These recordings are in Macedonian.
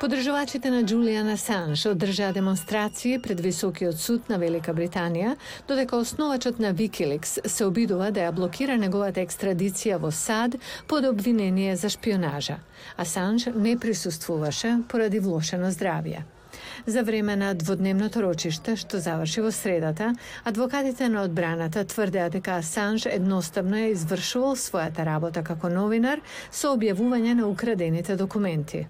Подржувачите на Джулиан Асанж одржаа демонстрации пред Високиот суд на Велика Британија, додека основачот на Викиликс се обидува да ја блокира неговата екстрадиција во САД под обвинение за шпионажа. Асанж не присуствуваше поради влошено здравје. За време на дводневното рочиште, што заврши во средата, адвокатите на одбраната тврдеа дека Асанж едноставно ја извршувал својата работа како новинар со објавување на украдените документи.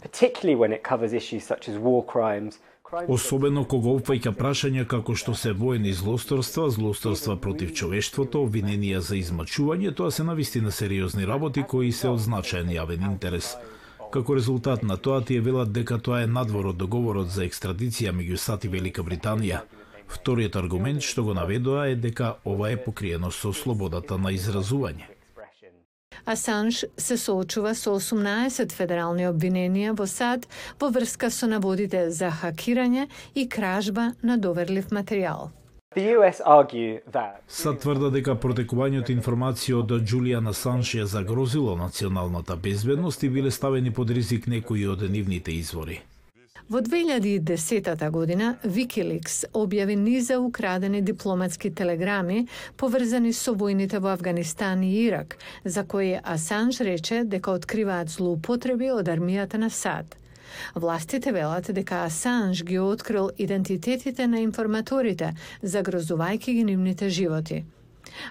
Особено кога опфаќа прашања како што се воени злосторства, злосторства против човештвото, обвиненија за измачување, тоа се навистина сериозни работи кои се од значаен јавен интерес. Како резултат на тоа тие велат дека тоа е надвор од договорот за екстрадиција меѓу САД и Велика Британија. Вториот аргумент што го наведоа е дека ова е покриено со слободата на изразување. Асанж се соочува со 18 федерални обвиненија во САД во врска со наводите за хакирање и кражба на доверлив материјал. Са тврда дека протекувањето информација од Джулиан Асанж ја загрозило националната безбедност и биле ставени под ризик некои од нивните извори. Во 2010 година Wikileaks објави низа украдени дипломатски телеграми поврзани со војните во Афганистан и Ирак, за кои Асанж рече дека откриваат злоупотреби од армијата на САД. Властите велат дека Асанж ги открил идентитетите на информаторите, загрозувајќи ги нивните животи.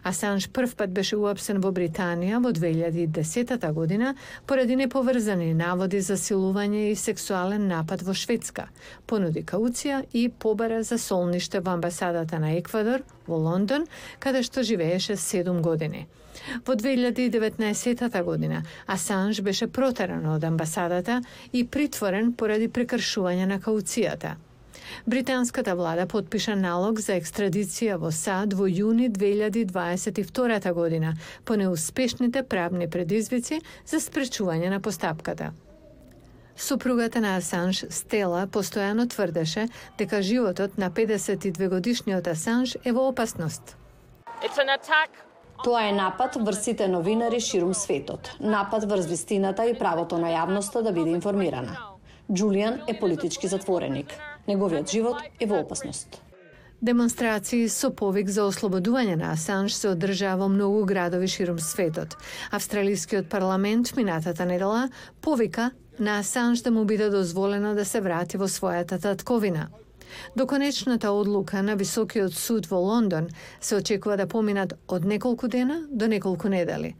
Асанж прв пат беше уапсен во Британија во 2010 година поради неповрзани наводи за силување и сексуален напад во Шведска, понуди кауција и побара за солниште во амбасадата на Еквадор во Лондон, каде што живееше 7 години. Во 2019 година Асанж беше протеран од амбасадата и притворен поради прекршување на кауцијата. Британската влада подпиша налог за екстрадиција во САД во јуни 2022 година по неуспешните правни предизвици за спречување на постапката. Супругата на Асанж, Стела, постојано тврдеше дека животот на 52 годишниот Асанж е во опасност. Тоа е напад врз сите новинари ширум светот. Напад врз вистината и правото на јавноста да биде информирана. Джулијан е политички затвореник. Неговиот живот е во опасност. Демонстрации со повик за ослободување на Асанж се одржаа во многу градови ширум светот. Австралискиот парламент минатата недела повика на Асанж да му биде дозволено да се врати во својата татковина. До конечната одлука на Високиот суд во Лондон се очекува да поминат од неколку дена до неколку недели.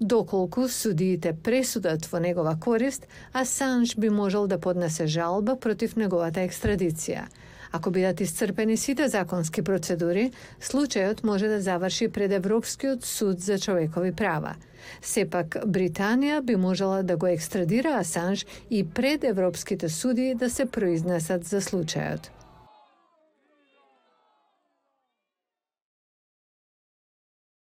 Доколку судиите пресудат во негова корист, Асанж би можел да поднесе жалба против неговата екстрадиција. Ако бидат исцрпени сите законски процедури, случајот може да заврши пред Европскиот суд за човекови права. Сепак, Британија би можела да го екстрадира Асанж и пред европските суди да се произнесат за случајот.